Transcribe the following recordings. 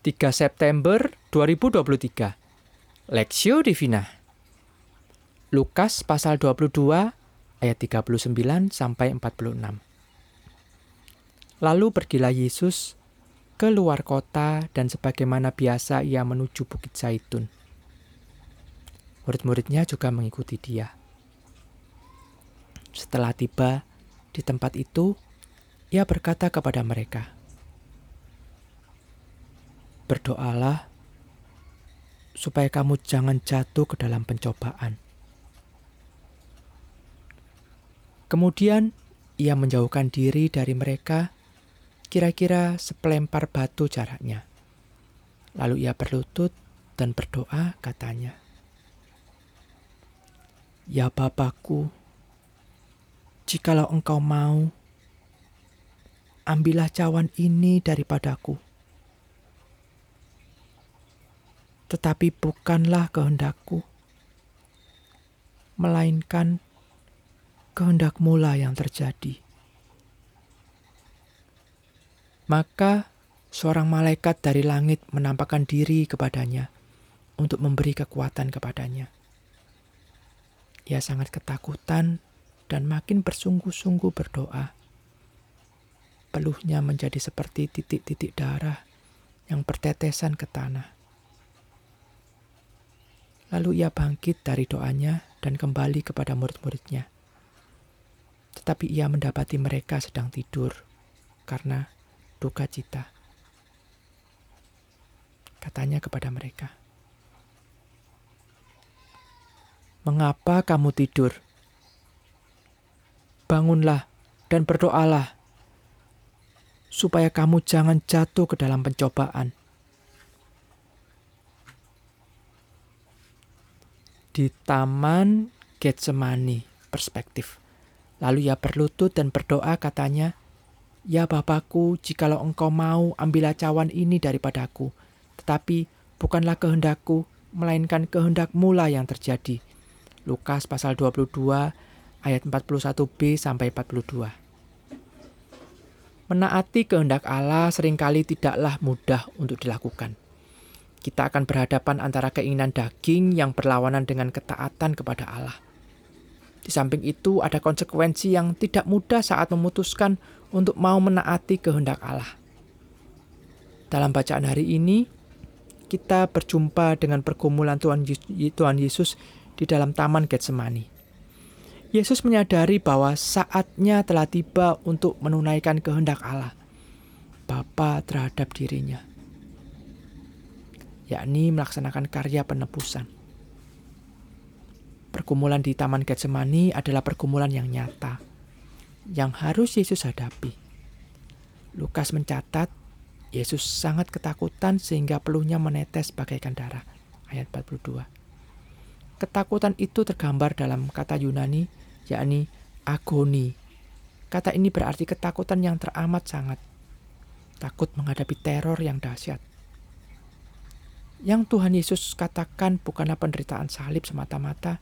3 September 2023. Lexio Divina. Lukas pasal 22 ayat 39 sampai 46. Lalu pergilah Yesus ke luar kota dan sebagaimana biasa ia menuju Bukit Zaitun. Murid-muridnya juga mengikuti dia. Setelah tiba di tempat itu, ia berkata kepada mereka, Berdoalah supaya kamu jangan jatuh ke dalam pencobaan. Kemudian ia menjauhkan diri dari mereka, kira-kira sepelempar batu jaraknya. Lalu ia berlutut dan berdoa, katanya, "Ya Bapakku, jikalau engkau mau, ambillah cawan ini daripadaku." Tetapi bukanlah kehendakku, melainkan kehendakmu lah yang terjadi. Maka seorang malaikat dari langit menampakkan diri kepadanya untuk memberi kekuatan kepadanya. Ia sangat ketakutan dan makin bersungguh-sungguh berdoa. Peluhnya menjadi seperti titik-titik darah yang bertetesan ke tanah. Lalu ia bangkit dari doanya dan kembali kepada murid-muridnya. Tetapi ia mendapati mereka sedang tidur karena duka cita. Katanya kepada mereka, "Mengapa kamu tidur? Bangunlah dan berdoalah, supaya kamu jangan jatuh ke dalam pencobaan." Di taman Getsemani perspektif. Lalu ia berlutut dan berdoa katanya, Ya Bapakku, jikalau engkau mau ambillah cawan ini daripadaku, tetapi bukanlah kehendakku, melainkan kehendakmu lah yang terjadi. Lukas pasal 22 ayat 41b sampai 42. Menaati kehendak Allah sering kali tidaklah mudah untuk dilakukan kita akan berhadapan antara keinginan daging yang berlawanan dengan ketaatan kepada Allah. Di samping itu, ada konsekuensi yang tidak mudah saat memutuskan untuk mau menaati kehendak Allah. Dalam bacaan hari ini, kita berjumpa dengan pergumulan Tuhan Yesus di dalam Taman Getsemani. Yesus menyadari bahwa saatnya telah tiba untuk menunaikan kehendak Allah, Bapa terhadap dirinya yakni melaksanakan karya penebusan. Pergumulan di Taman Getsemani adalah pergumulan yang nyata, yang harus Yesus hadapi. Lukas mencatat, Yesus sangat ketakutan sehingga peluhnya menetes bagaikan darah. Ayat 42. Ketakutan itu tergambar dalam kata Yunani, yakni agoni. Kata ini berarti ketakutan yang teramat sangat. Takut menghadapi teror yang dahsyat. Yang Tuhan Yesus katakan bukanlah penderitaan salib semata-mata,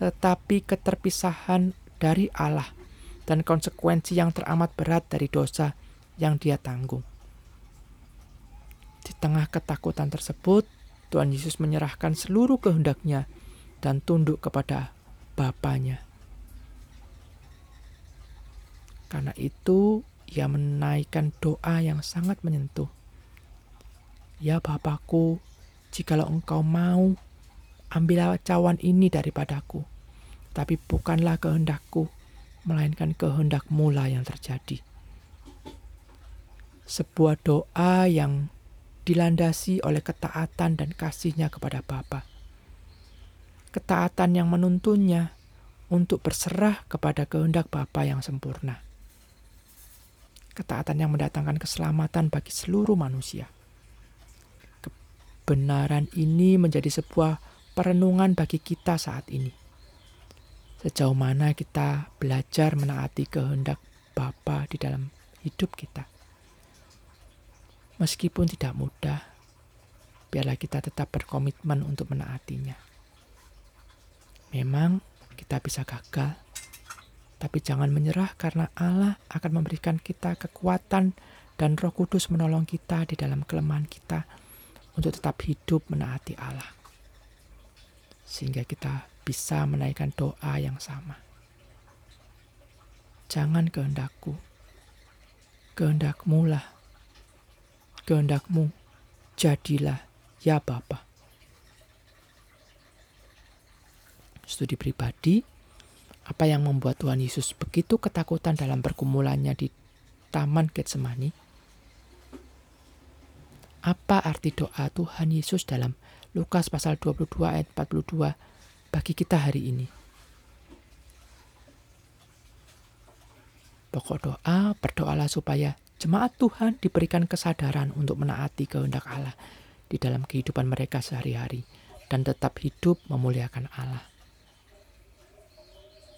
tetapi keterpisahan dari Allah dan konsekuensi yang teramat berat dari dosa yang dia tanggung. Di tengah ketakutan tersebut, Tuhan Yesus menyerahkan seluruh kehendaknya dan tunduk kepada Bapaknya. Karena itu, ia menaikkan doa yang sangat menyentuh. Ya Bapakku, Jikalau engkau mau, ambillah cawan ini daripadaku. Tapi bukanlah kehendakku, melainkan kehendakmu lah yang terjadi. Sebuah doa yang dilandasi oleh ketaatan dan kasihnya kepada Bapa. Ketaatan yang menuntunnya untuk berserah kepada kehendak Bapa yang sempurna. Ketaatan yang mendatangkan keselamatan bagi seluruh manusia kebenaran ini menjadi sebuah perenungan bagi kita saat ini. Sejauh mana kita belajar menaati kehendak Bapa di dalam hidup kita. Meskipun tidak mudah, biarlah kita tetap berkomitmen untuk menaatinya. Memang kita bisa gagal, tapi jangan menyerah karena Allah akan memberikan kita kekuatan dan Roh Kudus menolong kita di dalam kelemahan kita untuk tetap hidup menaati Allah. Sehingga kita bisa menaikkan doa yang sama. Jangan kehendakku, kehendakmu lah. Kehendakmu, jadilah ya Bapa. Studi pribadi, apa yang membuat Tuhan Yesus begitu ketakutan dalam pergumulannya di Taman Getsemani? Apa arti doa Tuhan Yesus dalam Lukas pasal 22 ayat 42 bagi kita hari ini? Pokok doa, berdoalah supaya jemaat Tuhan diberikan kesadaran untuk menaati kehendak Allah di dalam kehidupan mereka sehari-hari dan tetap hidup memuliakan Allah.